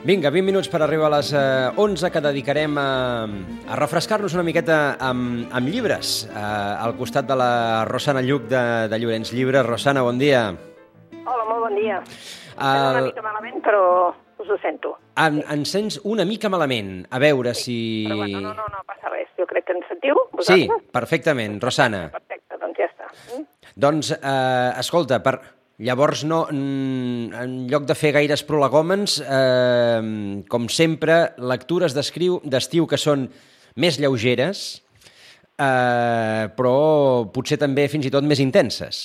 Vinga, 20 minuts per arribar a les eh, 11 que dedicarem a, a refrescar-nos una miqueta amb, amb llibres. Eh, al costat de la Rosana Lluc de, de Llorenç Llibres. Rosana, bon dia. Hola, molt bon dia. El... una mica malament, però us ho sento. En, en sents una mica malament. A veure sí, si... Però bueno, no, no, no passa res. Jo crec que ens sentiu, vosaltres? Sí, perfectament. Rosana. Perfecte, doncs ja està. Mm? Doncs, eh, escolta, per, Llavors, no, en lloc de fer gaires prolegòmens, eh, com sempre, lectures d'estiu que són més lleugeres, eh, però potser també fins i tot més intenses.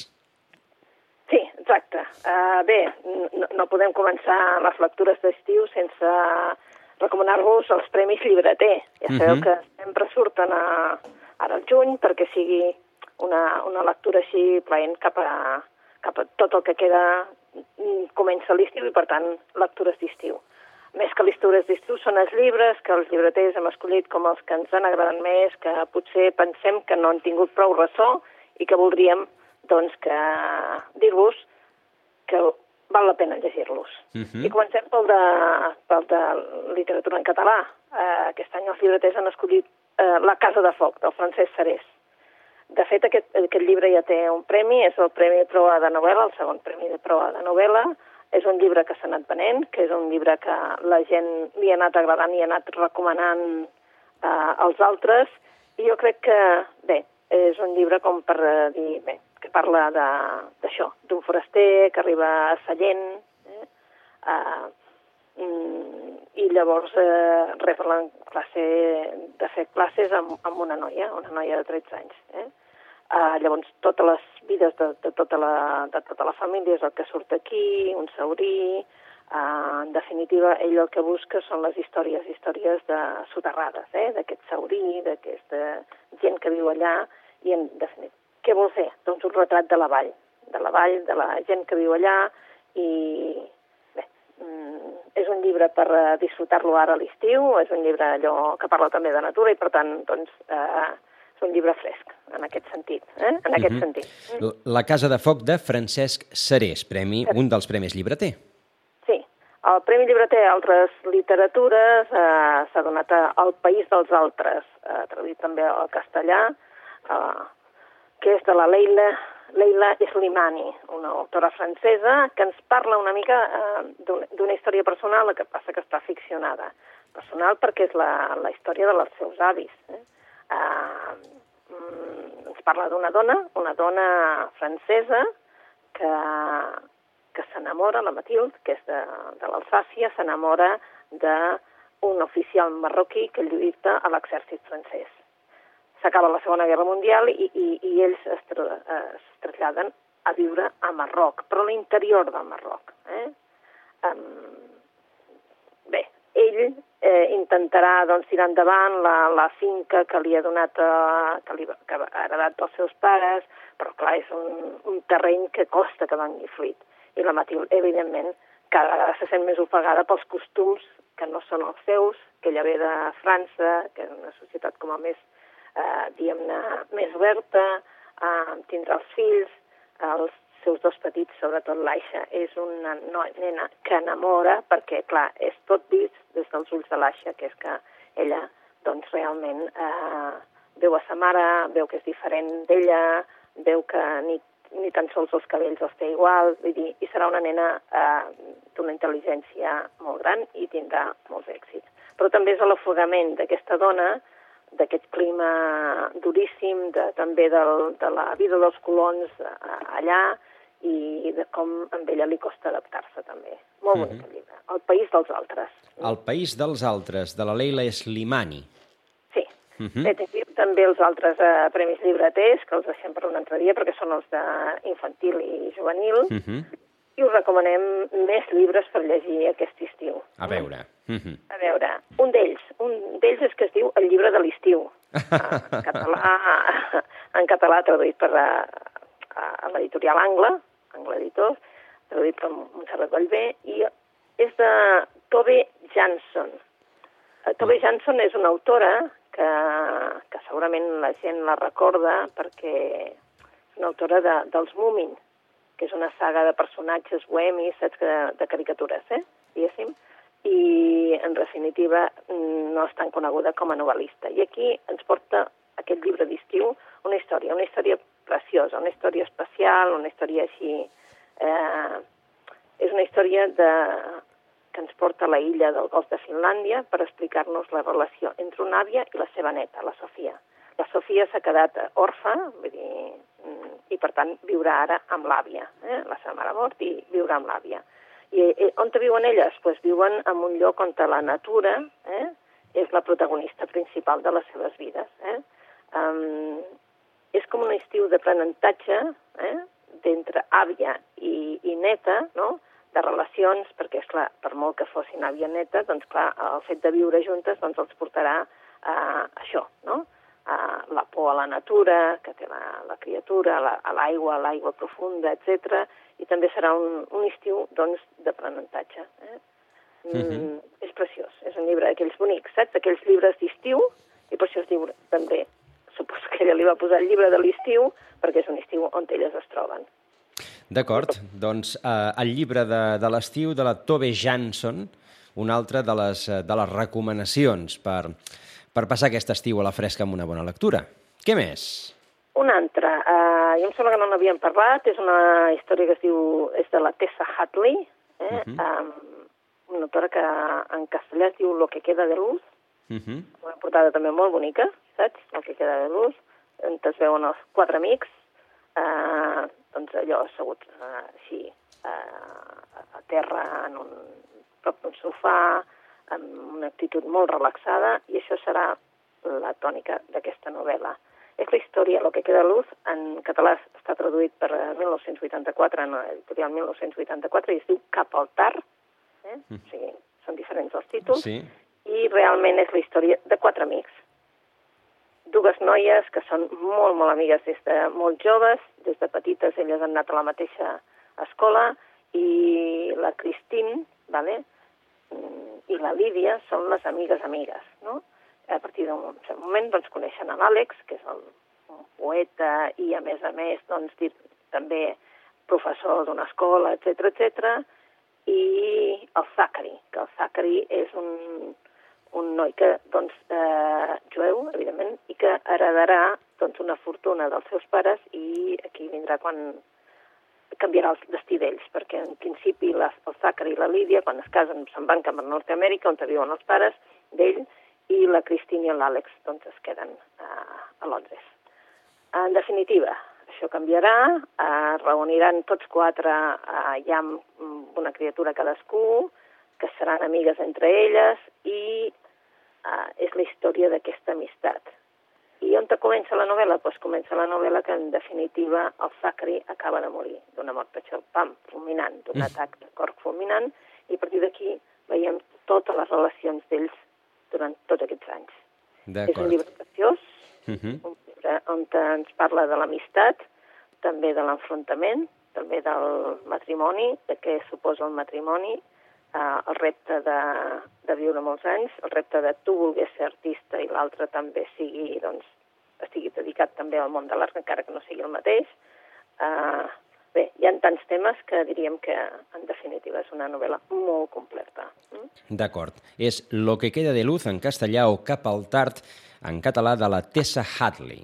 Sí, exacte. Uh, bé, no, no podem començar les lectures d'estiu sense recomanar-vos els Premis Llibreter. Ja sabeu uh mhm. -huh. que sempre surten a, ara al juny perquè sigui una, una lectura així plaent cap a, cap a tot el que queda mm, comença l'estiu i, per tant, lectures d'estiu. Més que lectures d'estiu són els llibres que els llibreters hem escollit com els que ens han agradat més, que potser pensem que no han tingut prou ressò i que voldríem doncs, que dir-vos que val la pena llegir-los. Uh mhm. -huh. I comencem pel de, pel de literatura en català. Uh, aquest any els llibreters han escollit uh, La Casa de Foc, del Francesc Serés. De fet, aquest, aquest llibre ja té un premi, és el Premi de Proa de Novel·la, el segon Premi de Proa de Novel·la. És un llibre que s'ha anat venent, que és un llibre que la gent li ha anat agradant i ha anat recomanant eh, als altres. I jo crec que, bé, és un llibre com per eh, dir, bé, que parla d'això, d'un foraster que arriba a Sallent, eh, eh, i llavors eh, rep la classe de fer classes amb, amb una noia, una noia de 13 anys. Eh? Uh, llavors, totes les vides de, de, tota la, de tota la família és el que surt aquí, un saurí... Uh, en definitiva, ell el que busca són les històries, històries de soterrades, eh? d'aquest saurí, d'aquesta gent que viu allà, i en definitiva, què vol fer? Doncs un retrat de la vall, de la vall, de la gent que viu allà, i és un llibre per uh, disfrutar-lo ara a l'estiu, és un llibre allò que parla també de natura, i per tant, doncs, uh, és un llibre fresc, en aquest sentit. Eh? En aquest mhm. -huh. sentit. La Casa de Foc de Francesc Serés, premi, un dels premis llibreter. Sí, el Premi Llibreter a altres literatures eh, s'ha donat al País dels Altres, eh, traduït també al castellà, eh, que és de la Leila, Leila Slimani, una autora francesa que ens parla una mica eh, d'una història personal, que passa que està ficcionada. Personal perquè és la, la història dels seus avis. Eh? eh, ens parla d'una dona, una dona francesa que, que s'enamora, la Matilde, que és de, de l'Alsàcia, s'enamora d'un oficial marroquí que lluita a l'exèrcit francès. S'acaba la Segona Guerra Mundial i, i, i ells es, tra es traslladen a viure a Marroc, però a l'interior del Marroc. Eh? Um, bé, ell eh, intentarà doncs, tirar endavant la, la finca que li ha donat, eh, que, li, que ha heredat dels seus pares, però clar, és un, un terreny que costa que vengui fluid. I la Matilde, evidentment, cada vegada se sent més ofegada pels costums que no són els seus, que ella ve de França, que és una societat com a més, eh, diguem-ne, més oberta, eh, tindrà els fills, els seus dos petits, sobretot l'Aixa, és una nena que enamora perquè, clar, és tot vist des dels ulls de l'Aixa, que és que ella, doncs, realment eh, veu a sa mare, veu que és diferent d'ella, veu que ni, ni tan sols els cabells els té igual, vull dir, i serà una nena eh, d'una intel·ligència molt gran i tindrà molts èxits. Però també és l'afogament d'aquesta dona, d'aquest clima duríssim, de, també del, de la vida dels colons eh, allà, i de com a ella li costa adaptar-se també. Molt bonic mm -hmm. el llibre. El país dels altres. El país dels altres, de la Leila Slimani. Sí. Mm -hmm. Bé, també els altres eh, premis llibreters, que els deixem per un altre dia, perquè són els d'infantil i juvenil, mm -hmm. I us recomanem més llibres per llegir aquest estiu. A veure. Mm -hmm. A veure, un d'ells, un d'ells és que es diu El llibre de l'estiu. en català, en català traduït per a, a l'editorial Angla, Angle Editors, traduït per Montserrat Vallvé, i és de Tove Jansson. Eh, Tove. Jansson és una autora que, que segurament la gent la recorda perquè és una autora de, dels Moomin, que és una saga de personatges bohemis, saps, de, de caricatures, eh, diguéssim. i, en definitiva, no és tan coneguda com a novel·lista. I aquí ens porta aquest llibre d'estiu una història, una història preciosa, una història especial, una història així... Eh, és una història de, que ens porta a la illa del Golf de Finlàndia per explicar-nos la relació entre una àvia i la seva neta, la Sofia. La Sofia s'ha quedat orfa, vull dir, i per tant viurà ara amb l'àvia. Eh? La seva mare mort i viurà amb l'àvia. I eh, on viuen elles? Pues viuen en un lloc on la natura eh, és la protagonista principal de les seves vides. Eh? Um, és com un estiu d'aprenentatge eh, d'entre àvia i, i neta, no? de relacions, perquè, és clar, per molt que fossin àvia neta, doncs, clar, el fet de viure juntes doncs, els portarà a això, no? A la por a la natura, que té la, la criatura, a l'aigua, a l'aigua profunda, etc i també serà un, un estiu doncs, d'aprenentatge. Eh? Mm, uh mhm. -huh. És preciós, és un llibre d'aquells bonics, saps? Aquells llibres d'estiu, i per això es diu també, suposo que ella li va posar el llibre de l'estiu, perquè és un estiu on elles es troben. D'acord, doncs eh, el llibre de, de l'estiu de la Tove Jansson, una altra de les, eh, de les recomanacions per, per passar aquest estiu a la fresca amb una bona lectura. Què més? Una altra, uh, jo em sembla que no n'havíem parlat, és una història que es diu, és de la Tessa Hadley, eh? uh -huh. um, una autora que en castellà es diu Lo que queda de luz, uh -huh. una portada també molt bonica, saps? Lo que queda de luz, on es veuen els quatre amics, uh, doncs allò assegut uh, així uh, a terra en un, prop d'un sofà, amb una actitud molt relaxada, i això serà la tònica d'aquesta novel·la és la història, el que queda a luz, en català està traduït per 1984, en l'editorial 1984, i es diu Cap al tar, eh? Mm. o sigui, són diferents els títols, sí. i realment és la història de quatre amics. Dues noies que són molt, molt amigues des de molt joves, des de petites elles han anat a la mateixa escola, i la Christine, vale? I la Lídia són les amigues amigues, no? a partir d'un cert moment doncs, coneixen a l'Àlex, que és el, un poeta i, a més a més, doncs, dir, també professor d'una escola, etc etc. i el Zachary, que el Zachary és un, un noi que, doncs, eh, jueu, evidentment, i que heredarà doncs, una fortuna dels seus pares i aquí vindrà quan canviarà el destí d'ells, perquè en principi la, el Zachary i la Lídia, quan es casen, se'n van cap a Nord-Amèrica, on viuen els pares d'ell, i la Cristina i l'Àlex doncs, es queden uh, a Londres. En definitiva, això canviarà, uh, reuniran tots quatre uh, ja amb una criatura cadascú, que seran amigues entre elles, i uh, és la història d'aquesta amistat. I on comença la novel·la? Doncs comença la novel·la que, en definitiva, el Zachary acaba de morir d'una mort per pam, fulminant, d'un mm. atac de cor fulminant, i a partir d'aquí veiem totes les relacions d'ells durant tots aquests anys. És un llibre preciós, uh mhm. -huh. un llibre on ens parla de l'amistat, també de l'enfrontament, també del matrimoni, de què suposa el matrimoni, eh, el repte de, de viure molts anys, el repte de tu volgués ser artista i l'altre també sigui, doncs, estigui dedicat també al món de l'art, encara que no sigui el mateix, eh, Bé, hi ha tants temes que diríem que, en definitiva, és una novel·la molt completa. Mm? D'acord. És Lo que queda de luz en castellà o Cap al tard en català de la Tessa Hadley,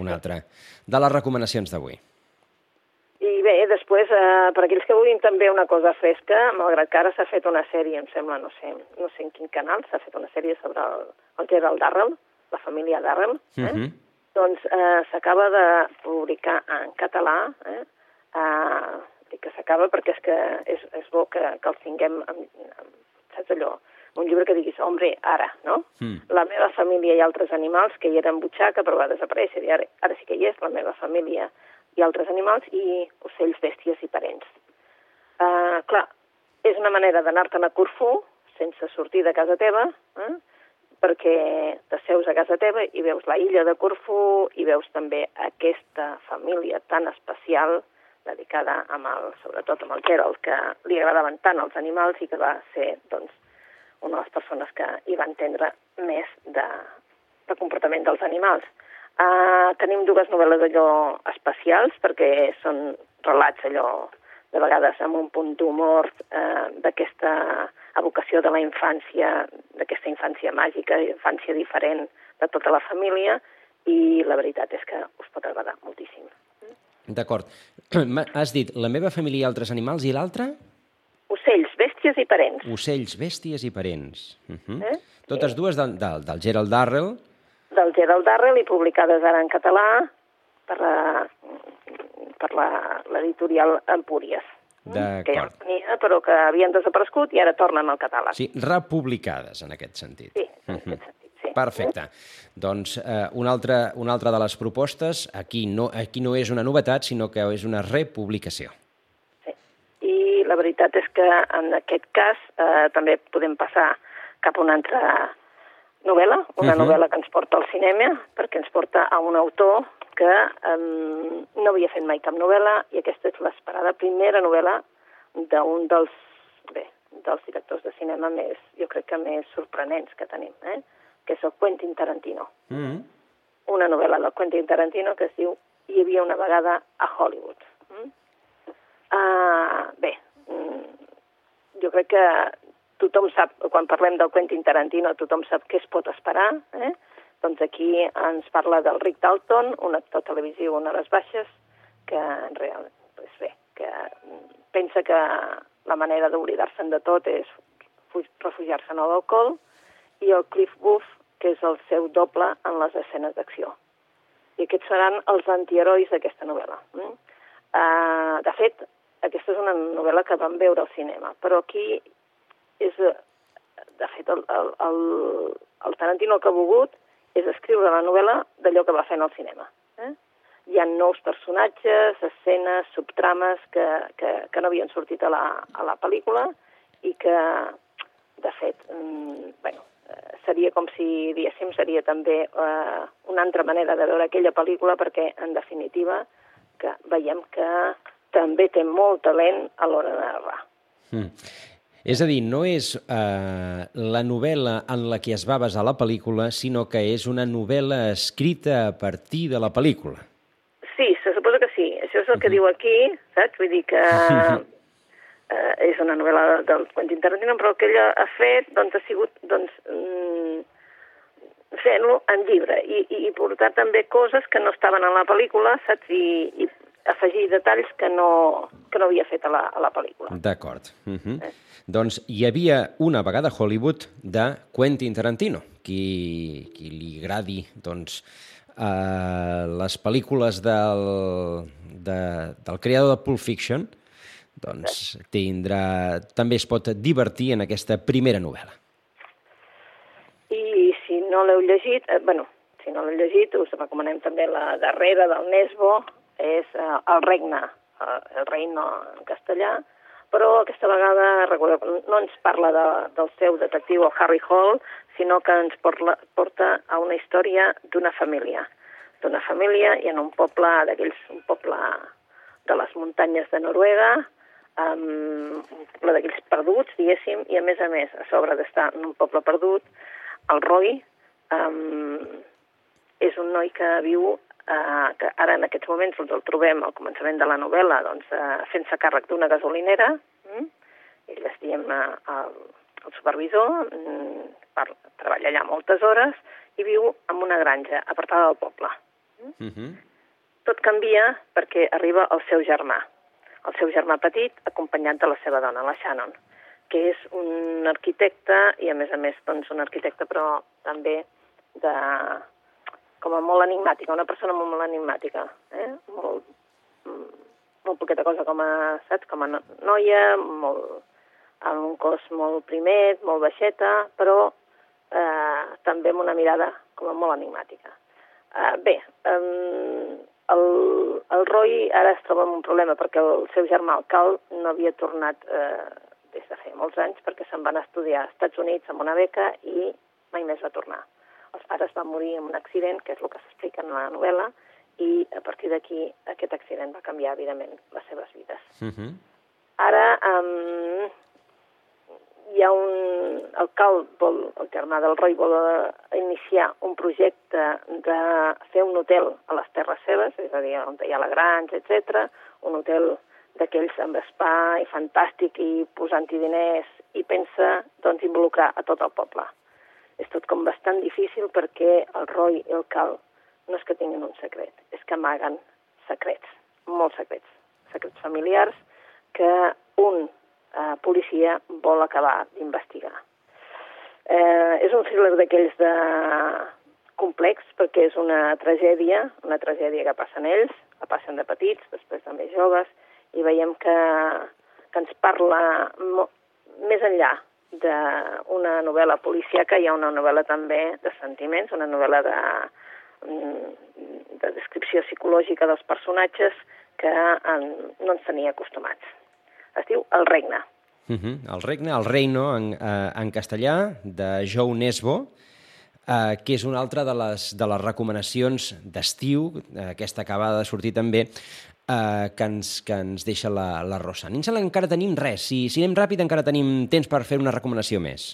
una altra de les recomanacions d'avui. I bé, després, eh, per aquells que vulguin també una cosa fresca, malgrat que ara s'ha fet una sèrie, em sembla, no sé, no sé en quin canal, s'ha fet una sèrie sobre el, el Gerald Darrell, la família Darrell, eh? Uh -huh. doncs eh, s'acaba de publicar en català, eh? Uh, dic que s'acaba perquè és que és, és bo que, que els tinguem, amb, amb, saps allò, un llibre que diguis, hombre, ara, no? Mm. La meva família i altres animals, que hi eren butxaca, però va desaparèixer, i ara, ara sí que hi és, la meva família i altres animals, i ocells, bèsties i parents. Uh, clar, és una manera d'anar-te'n a Corfú, sense sortir de casa teva, eh? perquè t'asseus a casa teva i veus la illa de Corfú i veus també aquesta família tan especial, dedicada amb el, sobretot amb el Gerald, que li agradaven tant els animals i que va ser doncs, una de les persones que hi va entendre més de, de comportament dels animals. Uh, tenim dues novel·les allò especials perquè són relats allò de vegades amb un punt d'humor uh, d'aquesta evocació de la infància, d'aquesta infància màgica, infància diferent de tota la família, i la veritat és que us pot agradar moltíssim. D'acord. Has dit la meva família i altres animals i l'altre? Ocells, bèsties i parents. Ocells, bèsties i parents. Uh -huh. Eh? Totes dues del, del, del Gerald Darrell. Del Gerald Darrell i publicades ara en català per la, per la- l'editorial Empúries. Que ja tenia, però que havien desaparegut i ara tornen al català. Sí, republicades, en aquest sentit. Sí, en aquest sentit, sí. Perfecte. Doncs eh, una, altra, una altra de les propostes, aquí no, aquí no és una novetat, sinó que és una republicació. Sí. I la veritat és que en aquest cas eh, també podem passar cap a una altra novel·la, una Mhm. novel·la que ens porta al cinema, perquè ens porta a un autor que eh, no havia fet mai cap novel·la i aquesta és l'esperada primera novel·la d'un dels, bé, dels directors de cinema més, jo crec que més sorprenents que tenim, eh? que és el Quentin Tarantino Mm -hmm. una novel·la del Quentin Tarantino que es diu Hi havia una vegada a Hollywood. Mm? Uh, bé, mm, jo crec que tothom sap, quan parlem del Quentin Tarantino, tothom sap què es pot esperar. Eh? Doncs aquí ens parla del Rick Dalton, un actor televisiu a les baixes, que en real, pues bé, que pensa que la manera d'oblidar-se'n de tot és fu- refugiar-se en l'alcohol, i el Cliff Booth, que és el seu doble en les escenes d'acció. I aquests seran els antiherois d'aquesta novel·la. Mm? Uh, de fet, aquesta és una novel·la que vam veure al cinema, però aquí és, eh, de fet, el, el, el, el Tarantino el que ha volgut és escriure la novel·la d'allò que va fer en el cinema. Eh? Hi ha nous personatges, escenes, subtrames que, que, que no havien sortit a la, a la pel·lícula i que, de fet, mm, bueno, eh, seria com si, diguéssim, seria també eh, una altra manera de veure aquella pel·lícula perquè, en definitiva, que veiem que també té molt talent a l'hora de narrar. Mm. És a dir, no és eh, la novel·la en la que es va basar la pel·lícula, sinó que és una novel·la escrita a partir de la pel·lícula. Sí, se suposa que sí. Això és el que diu aquí, saps? Vull dir que eh, és una novel·la del Quentin Tarantino, però el que ell ha fet doncs, ha sigut doncs, mm, fent-lo en llibre i, i, i portar també coses que no estaven en la pel·lícula, saps? I, i afegir detalls que no, que no havia fet a la, a la pel·lícula. D'acord. Uh -huh. Doncs hi havia una vegada a Hollywood de Quentin Tarantino, qui, qui li agradi doncs, eh, les pel·lícules del, de, del creador de Pulp Fiction, doncs tindrà, també es pot divertir en aquesta primera novel·la. I si no l'heu llegit, eh, bueno, si no l'heu llegit, us recomanem també la darrera del Nesbo, és eh, El regne, eh, el reino en castellà, però aquesta vegada recordeu, no ens parla de, del seu detectiu, el Harry Hall, sinó que ens porta, porta a una història d'una família. D'una família i en un poble d'aquells, un poble de les muntanyes de Noruega, um, un poble d'aquells perduts, diguéssim, i a més a més, a sobre d'estar en un poble perdut, el Roy um, és un noi que viu, uh, que ara en aquests moments doncs, el trobem al començament de la novel·la doncs, uh, fent-se càrrec d'una gasolinera, mm? ell es diem uh, el, el supervisor, mm, per, treballa allà moltes hores i viu en una granja apartada del poble. Uh -huh. Tot canvia perquè arriba el seu germà, el seu germà petit, acompanyat de la seva dona, la Shannon, que és un arquitecte i, a més a més, doncs, un arquitecte però també de, com a molt enigmàtica, una persona molt, molt enigmàtica, eh? molt, molt poqueta cosa com a, saps, com a no- noia, molt, amb un cos molt primet, molt baixeta, però eh, també amb una mirada com a molt enigmàtica. Uh, bé, um, el, el Roy ara es troba amb un problema perquè el seu germà, el Cal, no havia tornat eh, des de feia molts anys perquè se'n van estudiar als Estats Units amb una beca i mai més va tornar. Els pares van morir en un accident, que és el que s'explica en la novel·la, i a partir d'aquí aquest accident va canviar, evidentment, les seves vides. Uh -huh. Ara um, hi ha un... El Cal, vol, el germà del Roy, vol eh, iniciar un projecte de fer un hotel a les terres seves, és a dir, on hi ha la granja, etc. un hotel d'aquells amb spa i fantàstic i posant-hi diners i pensa doncs, involucrar a tot el poble. És tot com bastant difícil perquè el Roy i el Cal no és que tinguin un secret, és que amaguen secrets, molts secrets, secrets familiars que un eh, policia vol acabar d'investigar. Eh, és un thriller d'aquells de complex perquè és una tragèdia, una tragèdia que passen ells, la passen de petits, després de més joves, i veiem que, que ens parla més enllà d'una novel·la policíaca, hi ha una novel·la també de sentiments, una novel·la de, de descripció psicològica dels personatges que en, no ens tenia acostumats. Es diu El regne. Uh -huh. El regne, el reino en, eh, en castellà, de Joe Nesbo, eh, que és una altra de les, de les recomanacions d'estiu, eh, aquesta acabada de sortir també, eh, que, ens, que ens deixa la, la Rosa. Em sembla que encara tenim res. Si, si anem ràpid encara tenim temps per fer una recomanació més.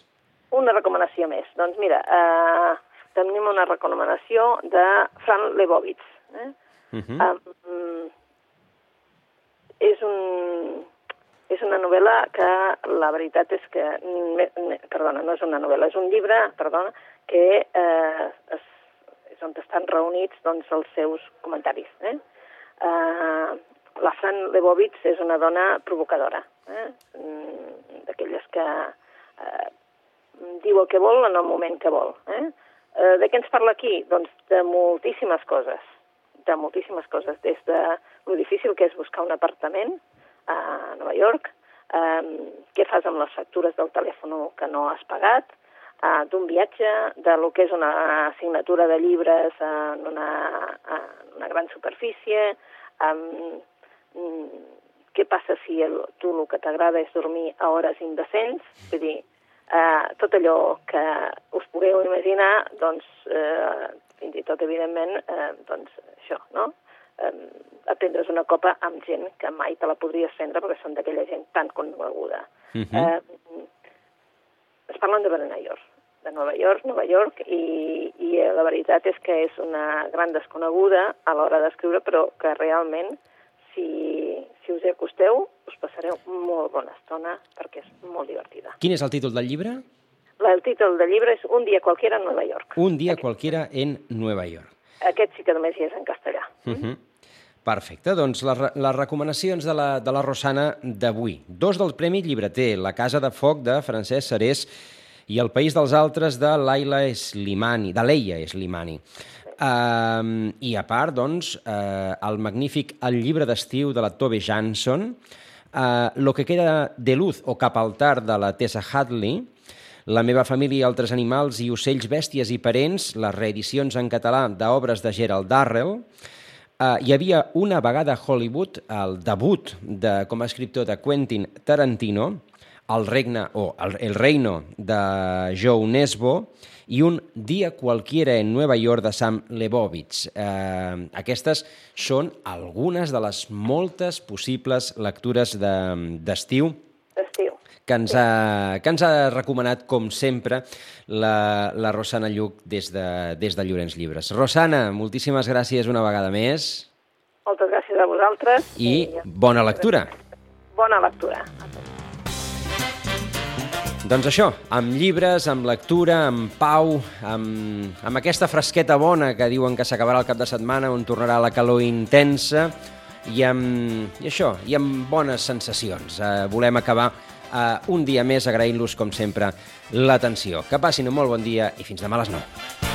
Una recomanació més. Doncs mira, eh, tenim una recomanació de Fran Lebowitz. Eh? Uh -huh. um, és un és una novel·la que la veritat és que, perdona, no és una novel·la, és un llibre, perdona, que eh, és, és on estan reunits doncs, els seus comentaris. Eh? Eh, la Fran Lebowitz és una dona provocadora, eh? Mm, d'aquelles que eh, diu el que vol en el moment que vol. Eh? Eh, de què ens parla aquí? Doncs de moltíssimes coses, de moltíssimes coses, des de lo difícil que és buscar un apartament, a Nova York, um, què fas amb les factures del telèfon que no has pagat, d'un viatge, de lo que és una assignatura de llibres en una, en una gran superfície, um, què passa si el, tu el que t'agrada és dormir a hores indecents, vull dir, uh, tot allò que us pugueu imaginar, doncs, uh, fins i tot, evidentment, uh, doncs, això, no? eh, a prendre's una copa amb gent que mai te la podries prendre perquè són d'aquella gent tan coneguda. Uh mhm. -huh. eh, es parlen de York, de Nova York, Nova York, i, i la veritat és que és una gran desconeguda a l'hora d'escriure, però que realment, si, si us hi acosteu, us passareu molt bona estona perquè és molt divertida. Quin és el títol del llibre? El títol del llibre és Un dia qualquiera en Nova York. Un dia Aquest. qualquiera en Nova York. Aquest sí que només hi és en castellà. Uh mhm. -huh. Perfecte, doncs les, les recomanacions de la, de la Rosana d'avui. Dos del Premi Llibreter, La Casa de Foc de Francesc Serés i El País dels Altres de Laila Slimani, de Leia Slimani. Uh, I a part, doncs, uh, el magnífic El llibre d'estiu de la Tove Jansson, uh, Lo que queda de luz o cap al tard de la Tessa Hadley, La meva família i altres animals i ocells, bèsties i parents, les reedicions en català d'obres de Gerald Darrell, Uh, hi havia una vegada a Hollywood el debut de, com a escriptor de Quentin Tarantino, El regne o El, el reino de Joe Nesbo i un Dia qualquiera en Nueva York de Sam Lebowitz. Uh, aquestes són algunes de les moltes possibles lectures d'estiu de, que ens ha, que ens ha recomanat, com sempre, la, la Rosana Lluc des de, des de Llorenç Llibres. Rosana, moltíssimes gràcies una vegada més. Moltes gràcies a vosaltres. I, I bona lectura. Bona lectura. Doncs això, amb llibres, amb lectura, amb pau, amb, amb aquesta fresqueta bona que diuen que s'acabarà el cap de setmana, on tornarà la calor intensa, i amb, i això, i amb bones sensacions. Eh, volem acabar uh, un dia més agraint-los, com sempre, l'atenció. Que passin un molt bon dia i fins demà a les 9.